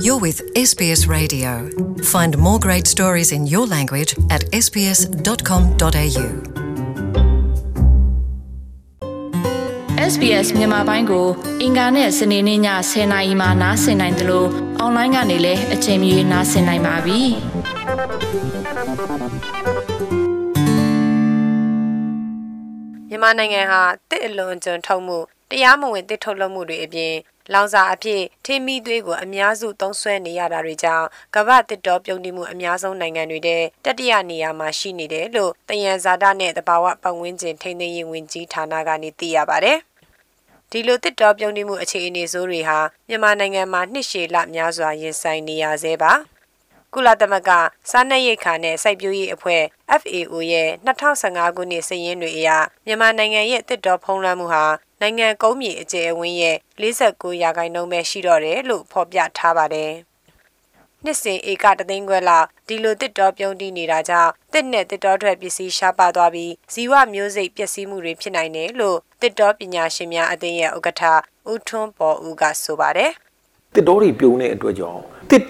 You're with SBS Radio. Find more great stories in your language at sbs.com.au. SBS မြန်မာပိုင်းကို အင်ကာနဲ့စနေနေ့ည10:00နာရီမှနားဆင်နိုင်တယ်လို့အွန်လိုင်းကနေလည်းအချိန်မီနားဆင်နိုင်ပါပြီ။မြန်မာနိုင်ငံဟာတစ်အလွန်ကျွံထုတ်မှုတရားမဝင်တစ်ထုတ်လုပ်မှုတွေအပြင် လောင်စာအဖြစ်ထင်းမီသွေးကိုအများစုသုံးစွဲနေရတာတွေကြောင့်ကမ္ဘာတစ်တော်ပြုံးတိမှုအများဆုံးနိုင်ငံတွေတဲ့တတိယနေရာမှာရှိနေတယ်လို့တယံဇာတာနဲ့တဘာဝပတ်ဝန်းကျင်ထိန်းသိမ်းရေးဝန်ကြီးဌာနကနေသိရပါဗျ။ဒီလိုတစ်တော်ပြုံးတိမှုအခြေအနေဆိုးတွေဟာမြန်မာနိုင်ငံမှာနှစ်ရှည်လများစွာရင်ဆိုင်နေရဆဲပါ။ကုလသမဂ္ဂစားနပ်ရိက္ခာနဲ့စိုက်ပျိုးရေးအဖွဲ့ FAO ရဲ့2015ခုနှစ်စာရင်းတွေအရမြန်မာနိုင်ငံရဲ့တစ်တော်ဖုံးလွှမ်းမှုဟာ နိုင်ငံကုန်းမြေအကျယ်အဝန်းရဲ့49ရာခိုင်နှုန်းပဲရှိတော့တယ်လို့ဖော်ပြထားပါတယ်။နှစ်စဉ်ဧကတသိန်းခွဲလောက်ဒီလိုတစ်တော်ပြုံးတီးနေတာကြောင့်တစ်နဲ့တစ်တော်ထွက်ပစ္စည်းရှားပါသွားပြီးဇီဝမျိုးစိတ်ပျက်စီးမှုတွေဖြစ်နိုင်တယ်လို့တစ်တော်ပညာရှင်များအသင်းရဲ့ဥက္ကဋ္ဌဦးထွန်းပေါ်ဦးကဆိုပါတယ်။တစ်တော်တွေပြုံးတဲ့အတွက်ကြောင့်တစ်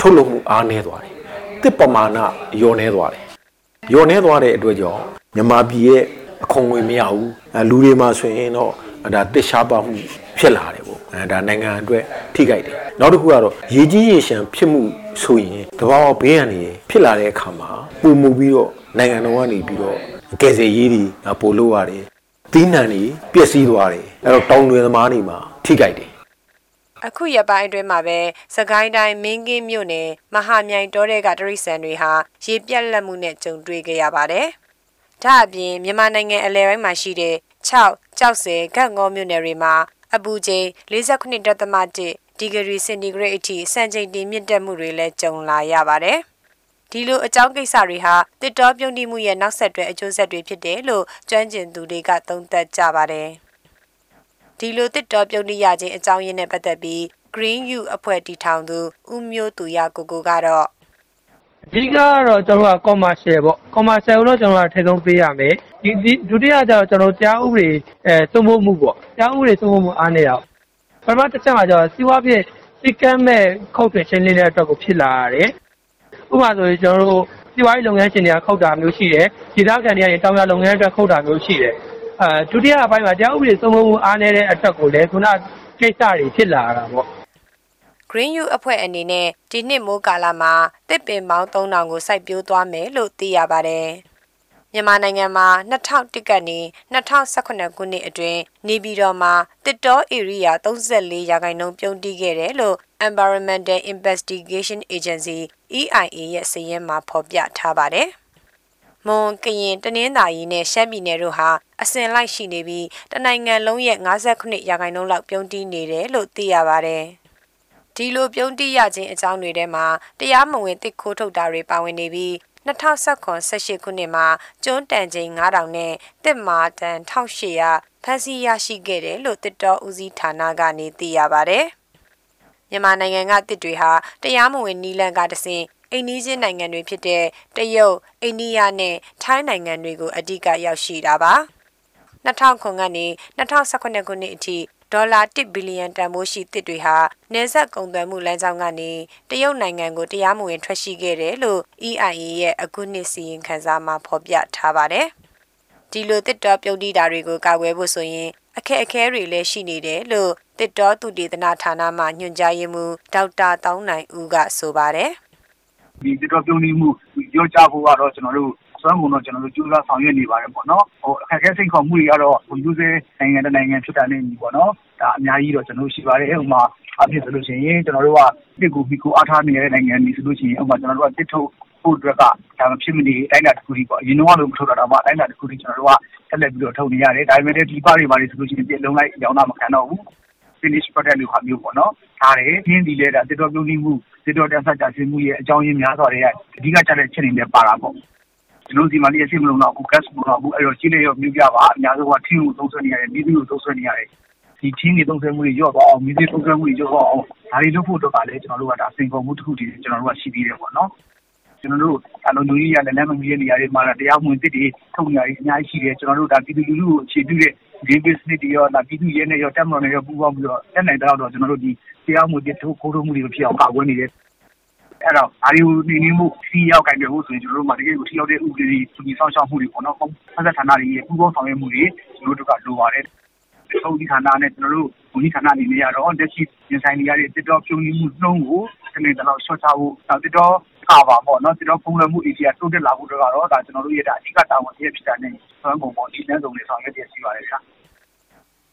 ထုတ်လုပ်မှုအားနည်းသွားတယ်။တစ်ပမာဏလျော့နည်းသွားတယ်။လျော့နည်းသွားတဲ့အတွက်ကြောင့်မြန်မာပြည်ရဲ့အခွန်ငွေမရဘူး။လူတွေမှာဆိုရင်တော့ ဒါတစ်ရှားပါမှုဖြစ်လာတယ်ပေါ့အဲဒါနိုင်ငံအတွက်ထိခိုက်တယ်နောက်တစ်ခုကတော့ရေကြီးရေရှမ်းဖြစ်မှုဆိုရင်တဘာဝဘေးရန်တွေဖြစ်လာတဲ့အခါမှာပုံမှုပြီးတော့နိုင်ငံတော်ကနေပြီးတော့ကယ်ဆယ်ရေးတွေပို့လို့ရတယ်သီးနှံတွေပျက်စီးသွားတယ်အဲ့တော့တောင်တွေသမားတွေမှာထိခိုက်တယ်အခုရပိုင်းအတွင်းမှာပဲစကိုင်းတိုင်းမင်းကင်းမြို့နယ်မဟာမြိုင်တောတဲ့ကတရိษံတွေဟာရေပြက်လက်မှုနဲ့ကြုံတွေ့ခဲ့ရပါတယ်။ဒါအပြင်မြန်မာနိုင်ငံအလဲပိုင်းမှာရှိတဲ့6 ကြောက်စဲဂတ်ငေါမြို့နယ်တွေမှာအပူချိန်49.1ဒီဂရီစင်တီဂရိတ်အထိစံချိန်တင်မြင့်တက်မှုတွေလည်းကြုံလာရပါတယ်။ဒီလိုအကြောင်းကိစ္စတွေဟာတစ်တော်ပြုံးတိမှုရဲ့နောက်ဆက်တွဲအကျိုးဆက်တွေဖြစ်တယ်လို့ကျွမ်းကျင်သူတွေကသုံးသပ်ကြပါတယ်။ဒီလိုတစ်တော်ပြုံးတိရခြင်းအကြောင်းရင်းနဲ့ပတ်သက်ပြီး Green You အဖွဲ့တည်ထောင်သူဦးမျိုးသူရကိုကိုကတော့ အဓိကကတော့ကျွန်တော်က commercial ပေါ့ commercial ကိုတော့ကျွန်တော်ကထိဆုံးပေးရမယ်ဒီဒုတိယကျတော့ကျွန်တော်တရားဥပဒေအဲသုံးဖို့မှုပေါ့တရားဥပဒေသုံးဖို့မှုအားနေတော့ပထမတစ်ချက်မှာကျတော့စီးပွားဖြစ်စီကမ်းမဲ့ခုတ်ထွင်ရှင်းလင်းတဲ့အတွက်ကိုဖြစ်လာရတယ်ဥပမာဆိုရင်ကျွန်တော်တို့စီးပွားရေးလုပ်ငန်းရှင်တွေကခုတ်တာမျိုးရှိတယ်ဒေသခံတွေကနေတောင်ရလုပ်ငန်းအတွက်ခုတ်တာမျိုးရှိတယ်အဲဒုတိယအပိုင်းမှာတရားဥပဒေသုံးဖို့မှုအားနေတဲ့အတွက်ကိုလည်းခုနကိစ္စတွေဖြစ်လာတာပေါ့ Green U အဖွဲ့အနေနဲ့ဒီနှစ်မိုးကာလမှာတစ်ပင်ပေါင်း3000ကိုစိုက်ပျိုးသွားမယ်လို့သိရပါတယ်။မြန်မာနိုင်ငံမှာ2001ကနေ2018ခုနှစ်အတွင်းနေပြည်တော်မှာတစ်တော area 34ရာခိုင်နှုန်းပြုံးတီးခဲ့တယ်လို့ Environmental Investigation Agency EIA ရဲ့စာရင်းမှာဖော်ပြထားပါတယ်။မွန်ကရင်တနင်္သာရီနဲ့ရှမ်းပြည်နယ်တို့ဟာအစဉ်လိုက်ရှိနေပြီးတနိုင်ငံလုံးရဲ့59ရာခိုင်နှုန်းလောက်ပြုံးတီးနေတယ်လို့သိရပါတယ်။ ဒီလိုပြုံးတိရခြင်းအကြောင်းတွေထဲမှာတရားမဝင်တစ်ခိုးထုတ်တာတွေပါဝင်နေပြီး2018ခုနှစ်မှာကျွန်းတန်ချိန်9000နဲ့တစ်မာတန်1800ဖမ်းဆီးရရှိခဲ့တယ်လို့တစ်တော်ဦးစီးဌာနကနေသိရပါဗျ။မြန်မာနိုင်ငံကတစ်တွေဟာတရားမဝင်နီလန်ကတဆင့်အိန္ဒိချင်းနိုင်ငံတွေဖြစ်တဲ့တရုတ်၊အိန္ဒိယနဲ့ထိုင်းနိုင်ငံတွေကိုအဓိကရောက်ရှိတာပါ။2009ကနေ2018ခုနှစ်အထိ ဒေါ်လာ1ဘီလီယံတန်ဖိုးရှိတစ်တွေဟာနေဆက်ကုန်သွယ်မှုလမ်းကြောင်းကနေတရုတ်နိုင်ငံကိုတရားမဝင်ထွက်ရှိခဲ့တယ်လို့ EIA ရဲ့အခုနှစ်စီရင်ခံစာမှာဖော်ပြထားပါတယ်။ဒီလိုတစ်တော်ပြုတ်တီးတာတွေကိုကာကွယ်ဖို့ဆိုရင်အခက်အခဲတွေလည်းရှိနေတယ်လို့တစ်တော်သူတေသနာဌာနမှညွှန်ကြားရေးမှူးဒေါက်တာတောင်းနိုင်ဦးကဆိုပါတယ်။ဒီတစ်တော်ပြုံးနေမှုရောကြဖို့ကတော့ကျွန်တော်တို့ စွမ်းကုန်တော့ ကျွန်တော်တို့ ကြိုးစားဆောင်ရွက်နေပါတယ်ပေါ့နော်ဟိုအခက်အခဲစိတ်ခေါ်မှုတွေကတော့ဟိုယူဆဲနိုင်ငံတနိုင်ငံဖြစ်တာနဲ့ညီပေါ့နော် ဒါအများကြီးတော့ ကျွန်တော်တို့ ရှိပါတယ် ဥပမာအဖြစ်ဆိုလို့ရှိရင် ကျွန်တော်တို့ကတစ်ကိုပြီးကိုအားထားနေတဲ့ နိုင်ငံတွေဆိုလို့ရှိရင် ဥပမာ ကျွန်တော်တို့ကတစ်ထုတ်ဖို့အတွက်က ဒါမဖြစ်မနေတိုင်းတာတစ်ခုကြီးပေါ့ အရင်တော့လို့မထုတ်တာတော့မှတိုင်းတာတစ်ခုကြီးကျွန်တော်တို့က ဆက်လက်ပြီးတော့ ထုတ်နေရတယ် ဒါပေမဲ့ဒီပါတွေပါတွေဆိုလို့ရှိရင်ပြလုံးလိုက် ရောင်းတာ မခံတော့ဘူး finish product လို့ဟာမျိုးပေါ့နော်ဒါတွေရင်းဒီလဲတာတစ်တော်ပြုံးနေမှုတစ်တော်တက်ဆက်ကြဆင်းမှုရဲ့ အကြောင်းရင်းများစွာတွေကအဓိကကျတဲ့ချက်တွေနဲ့ပါတာပေါ့ ကျွန်တော်ဒီမှာ လျှက်စစ်မလုံးတော့ဘူး gas မလုံးတော့ဘူး အဲ့တော့ကြီးလေရော မြူပြပါ အများဆုံးက ထင်းကို သုံးဆွဲနေရတယ်မိသီးကို သုံးဆွဲနေရတယ် ဒီထင်းတွေ သုံးဆွဲမှုတွေရော့သွားအောင်မိသီးသုံးဆွဲမှုတွေရော့သွားအောင် ဒါတွေလုပ်ဖို့တော့ကလည်း ကျွန်တော်တို့ကဒါစင်ကုန်မှုတစ်ခုတည်းကျွန်တော်တို့က ရှိသေးတယ်ပေါ့နော် ကျွန်တော်တို့အလုံးလူကြီးရလည်းလမ်းမကြီးနေရာတွေမှာ တရားဝင်တစ်တွေထုတ်နေရအများကြီးရှိတယ် ကျွန်တော်တို့ဒါပြည်သူလူထုကို အခြေပြုတဲ့ဒီ business တွေရောဒါပြည်သူရဲနဲ့ရောတက်မတော်နဲ့ရော ပူးပေါင်းပြီးတော့တက်နိုင်တော့တော့ ကျွန်တော်တို့ ဒီတရားမှုတွေထိုးခိုးထုတ်မှုတွေဖြစ်အောင် ကာကွယ်နေတယ် အဲ့တော့အာရီနေနေမှုစီရောက်ကင်ပြဖို့ဆိုရင် ကျွန်တော်တို့မှာ တကယ်ကို ထိရောက်တဲ့ ဥပဒေတွေသူကြီးဆောင်ရှောက်မှုတွေပေါ့နော် ဆက်ဆက်ဌာနတွေရဲ့ ပူးပေါင်းဆောင်ရွက်မှုတွေ ကျွန်တော်တို့ကလိုပါတယ်ဆုံးဒီဌာနနဲ့ ကျွန်တော်တို့ ဝန်ကြီးဌာနအနေနဲ့ကတော့ လက်ရှိ ရင်ဆိုင်နေရတဲ့တစ်တော်ပြုံးမှုနှုံးကိုဒီနေ့တော့ရှော့ချဖို့ နောက်တစ်တော်ကာပါပေါ့နော်ကျွန်တော်ပုံလမှု area တိုးတက်လာဖို့တော့ကတော့ ဒါ ကျွန်တော်တို့ရဲ့ဒါအဓိက တာဝန်တစ်ဖြစ်တာနဲ့ဆွမ်းပုံပေါ်ဒီလမ်းစုံတွေဆောင်ရွက်ရရှိပါတယ်ဗျာ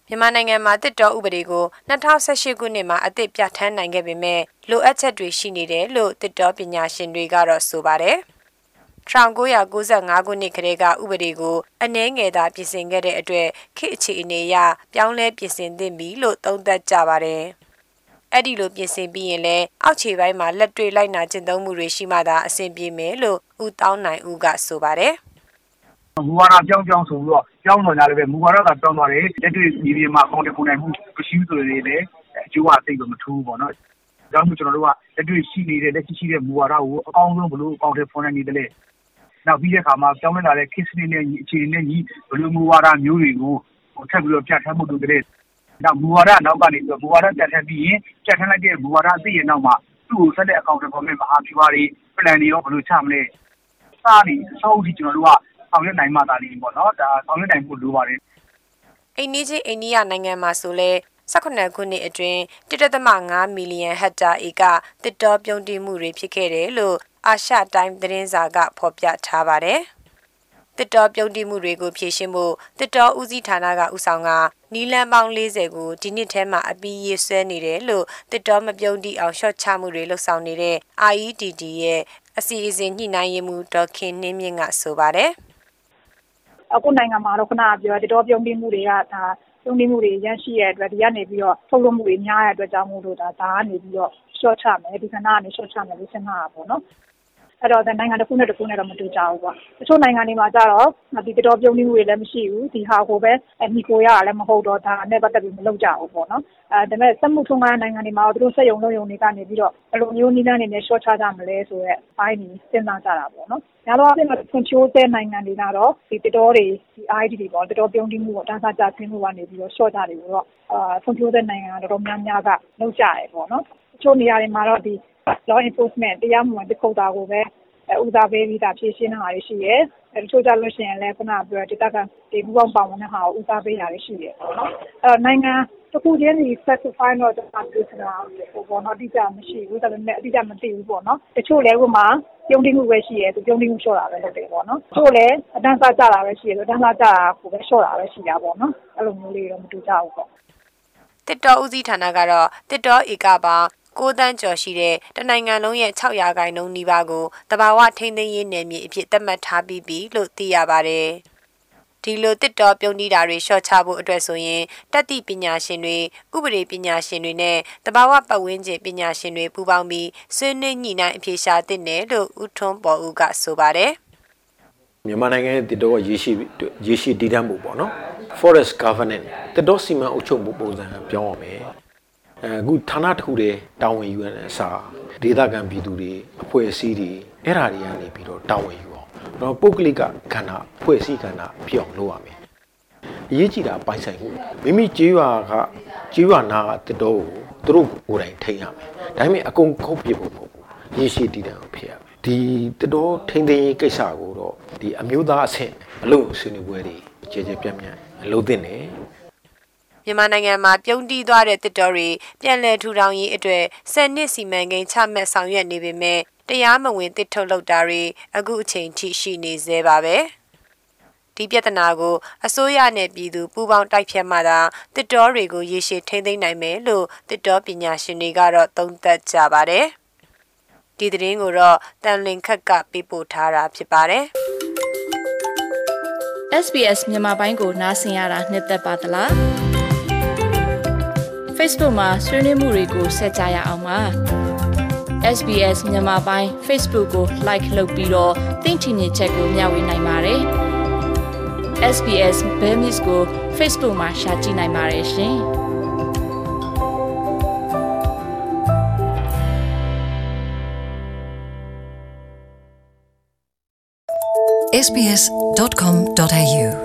မြန်မာနိုင်ငံမှာတစ်တော်ဥပဒေကို2018ခုနှစ်မှာအသစ်ပြဋ္ဌာန်းနိုင်ခဲ့ပေမဲ့လိုအပ်ချက်တွေရှိနေတယ်လို့တစ်တော်ပညာရှင်တွေကတော့ဆိုပါတယ်။1995ခုနှစ်ကလေးကဥပဒေကိုအနှဲငယ်သာပြင်ဆင်ခဲ့တဲ့အတွက်ခေတ်အခြေအနေအရပြောင်းလဲပြင်ဆင်သင့်ပြီလို့သုံးသပ်ကြပါတယ်။အဲ့ဒီလိုပြင်ဆင်ပြီးရင်လည်းအောက်ခြေပိုင်းမှာလက်တွေ့လိုက်နာကျင့်သုံးမှုတွေရှိမှသာအဆင်ပြေမယ်လို့ဦးတောင်းနိုင်ဦးကဆိုပါတယ်။ မူဝါဒပြောင်းပြောင်းဆိုပြီးတော့ ပြောင်းတော့ကြလည်းပဲ မူဝါဒကပြောင်းသွားတယ် လက်တွေ့ဒီပြည်မှာ အကောင့်တစ်ခုနိုင်မှု မရှိဘူးဆိုရင်လည်း အကျိုးအသိတော့ မထူးဘူးပေါ့နော်။ဒါမှမဟုတ်ကျွန်တော်တို့က လက်တွေ့ရှိနေတဲ့ လက်ရှိရှိတဲ့ မူဝါဒကို အကောင်းဆုံး ဘယ်လို အကောင့်တွေဖွင့်နိုင်နေတယ်လဲ။နောက်ပြီးတဲ့အခါမှာ ပြောင်းလဲလာတဲ့ case နဲ့ အခြေအနေနဲ့ညီ ဘယ်လိုမူဝါဒမျိုးတွေကို ထပ်ပြီးတော့ ပြဋ္ဌာန်းမှုလုပ်တဲ့နောက် မူဝါဒနောက်ကနေပြီးတော့မူဝါဒပြဋ္ဌာန်းပြီးရင် ပြဋ္ဌာန်းလိုက်တဲ့ မူဝါဒအသိရဲ့နောက်မှာ သူ့ကို ဆက်တဲ့အကောင့်တွေပေါ်မှာမဟာဗျူဟာတွေ plan တွေရော ဘယ်လိုချမလဲ။စသည်အဆုံးအထိ ကျွန်တော်တို့က ဆောင်ရွက်နိုင်မှသာလျှင်ပေါ့နော်ဒါဆောင်ရွက်နိုင်ဖို့လိုပါတယ်အိန္ဒိချင်းအိန္ဒိယနိုင်ငံမှာဆိုလဲ18ခုနှစ်အတွင်း1.5မီလီယံဟက်တာဧကတစ်တော်ပြုံးတိမှုတွေဖြစ်ခဲ့တယ်လို့အာရှတိုင်းသတင်းစာကဖော်ပြထားပါတယ်။တစ်တော်ပြုံးတိမှုတွေကိုဖြေရှင်းဖို့တစ်တော်ဦးစီးဌာနကဦးဆောင်ကနီလန်ပေါင်း40ကိုဒီနှစ်ထဲမှာအပြီးရေးဆွဲနေတယ်လို့တစ်တော်မပြုံးတိအောင်ရှော့ချမှုတွေလှုပ်ဆောင်နေတဲ့ IEDD ရဲ့အစီအစဉ်ညှိနှိုင်းရေးမှူးဒေါက်ခင်နှင်းမြင့်ကဆိုပါတယ်။ အခုနိုင်ငံမှာတော့ခဏပြောတတော်ပြုံးပြီးမှုတွေကဒါပြုံးပြီးမှုတွေရရှိရတဲ့အတွက် ဒီကနေပြီးတော့ ထုတ်လုပ်မှုတွေ များတဲ့အတွက်ကြောင့်မို့လို့ ဒါဒါကနေပြီးတော့ short ချမယ် ဒီကဏ္ဍကနေ short ချမယ်လို့ စဉ်းစားတာပေါ့နော် အဲ့တော့နိုင်ငံတစ်ခုနဲ့တစ်ခုနဲ့တော့မတူကြဘူးပေါ့တချို့နိုင်ငံတွေမှာကျတော့ဒီတတော်ပြုံးပြီးမှုတွေလည်းမရှိဘူးဒီဟာကိုပဲမိကိုရတာလည်းမဟုတ်တော့ဒါနဲ့ပတ်သက်ပြီးမလုပ်ကြဘူးပေါ့နော်အဲဒါပေမဲ့စက်မှုထုံးကားနိုင်ငံတွေမှာတော့သူတို့စက်ယုံလုံးယုံတွေကနေပြီးတော့ဘယ်လိုမျိုးနည်းလမ်းတွေနဲ့ short ချကြမလဲဆိုတော့ဘိုင်းကြီးစဉ်းစားကြတာပေါ့နော်။ညာတော့အပြင်မှာဖွံ့ဖြိုးတဲ့နိုင်ငံတွေကတော့ဒီတတော်တွေဒီ ID တွေပေါ့တတော်ပြုံးတိမှုပေါ့တန်းစားကြဆင်းမှုကနေပြီးတော့ short ကြတယ်ပေါ့အာဖွံ့ဖြိုးတဲ့နိုင်ငံတော်တော်များများကလုပ်ကြတယ်ပေါ့နော်။တချို့နေရာတွေမှာတော့ဒီ law enforcement တရားမှုဝင်တခုတာကိုပဲ ဦးစားပေးပြီးတာဖြည့်ရှင်းတာတွေရှိရဲအဲတချို့ကြလို့ရှိရင်လည်း ခုနပြောဒေတာကဒီဘူပေါင်းပါဝင်တဲ့ဟာကို ဦးစားပေးတာတွေ ရှိရဲပေါ့နော် အဲနိုင်ငံတစ်ခုချင်းဒီ specify တော့ ကျွန်တော်ပြောတာဟိုပေါ့နော်အတိအကျမရှိဘူး ဒါပေမဲ့ အတိအကျမသိဘူးပေါ့နော် တချို့လည်း ဥပမာ ပြုံးတိမှုပဲရှိရဲသူပြုံးတိမှုလျှော့တာပဲ လုပ်တယ်ပေါ့နော် တချို့လည်း အတန်းစားကြတာပဲရှိရဲအတန်းစားကြတာကိုပဲ လျှော့တာပဲရှိတာပေါ့နော် အဲ့လိုမျိုးလေးတော့ မတူကြဘူးပေါ့တစ်တော်ဦးစီးဌာနကတော့တစ်တော်ဧကပေါင်း 6တန်းကျော်ရှိတဲ့တနိုင်ငံလုံးရဲ့6ရာခိုင်နှုန်းနီးပါးကိုတဘာဝထိန်းသိမ်းရေးနယ်မြေအဖြစ်သတ်မှတ်ထားပြီးပြီလို့သိရပါတယ်။ဒီလိုတစ်တော်ပြုံးနေတာတွေရှော့ချဖို့အတွက်ဆိုရင်တက်တိပညာရှင်တွေဥပဒေပညာရှင်တွေနဲ့တဘာဝပတ်ဝန်းကျင်ပညာရှင်တွေပူးပေါင်းပြီးဆွေးနွေးညှိနှိုင်းအဖြေရှာသင့်တယ်လို့ဦးထွန်းပေါ်ဦးကဆိုပါတယ်။မြန်မာနိုင်ငံရဲ့တစ်တော့ရေရှိရေရှိတည်တံ့မှုပေါ့နော် forest governance တစ်တော့စီမံအုပ်ချုပ်မှုပုံစံပြောင်းရမယ် အဲအခုဌာနတစ်ခုတည်းတာဝန်ယူရတဲ့အစားဒေသခံပြည်သူတွေအဖွဲ့အစည်းတွေအဲ့ဓာတွေကနေပြီးတော့တာဝန်ယူအောင်တော့ပုဂ္ဂလိကကဏ္ဍအဖွဲ့အစည်းကဏ္ဍဖြစ်အောင်လုပ်ရမယ်အရေးကြီးတာပိုင်ဆိုင်မှုမိမိကြေးရွာကကြေးရွာနာကတစ်တော့ကိုသူတို့ကိုယ်တိုင်ထိန်းရမယ်ဒါပေမဲ့အကုန်ခုတ်ပြဖို့မဟုတ်ဘူးရေရှိတည်တံ့အောင်ဖြစ်ရမယ်ဒီတတော်ထိန်းသိမ်းရေးကိစ္စကိုတော့ဒီအမျိုးသားအဆင့်အလို့ဆွေးနွေးပွဲတွေကြဲကြဲပြန့်ပြန့်အလုပ်သင့်တယ် မြန်မာနိုင်ငံမှာပြုံးတီးသွားတဲ့တစ်တော်တွေပြန်လည်ထူထောင်ရေးအတွက်ဆယ်နှစ်စီမံကိန်းချမှတ်ဆောင်ရွက်နေပေမဲ့တရားမဝင်တစ်ထုတ်လုပ်တာတွေအခုအချိန်ထိရှိနေသေးပါပဲဒီပြဿနာကိုအစိုးရနဲ့ပြည်သူပူးပေါင်းတိုက်ဖြတ်မှသာတစ်တော်တွေကိုရေရှည်ထိန်းသိမ်းနိုင်မယ်လို့တစ်တော်ပညာရှင်တွေကတော့သုံးသပ်ကြပါတယ်ဒီသတင်းကိုတော့တန်လင်ခက်ကပေးပို့ထားတာဖြစ်ပါတယ် SBS မြန်မာပိုင်းကိုနားဆင်ရတာနှစ်သက်ပါတလား Facebook မှာဆွေးနွေးမှုတွေကိုဆက်ကြရအောင်ပါ SBS မြန်မာပိုင်း Facebook ကို like လုပ်ပြီးတော့သင်ချင်တဲ့ချက်ကိုမျှဝေနိုင်ပါတယ် SBS Bemis ကို Facebook မှာ share ကြည့်နိုင်ပါတယ်ရှင် sbs.com.au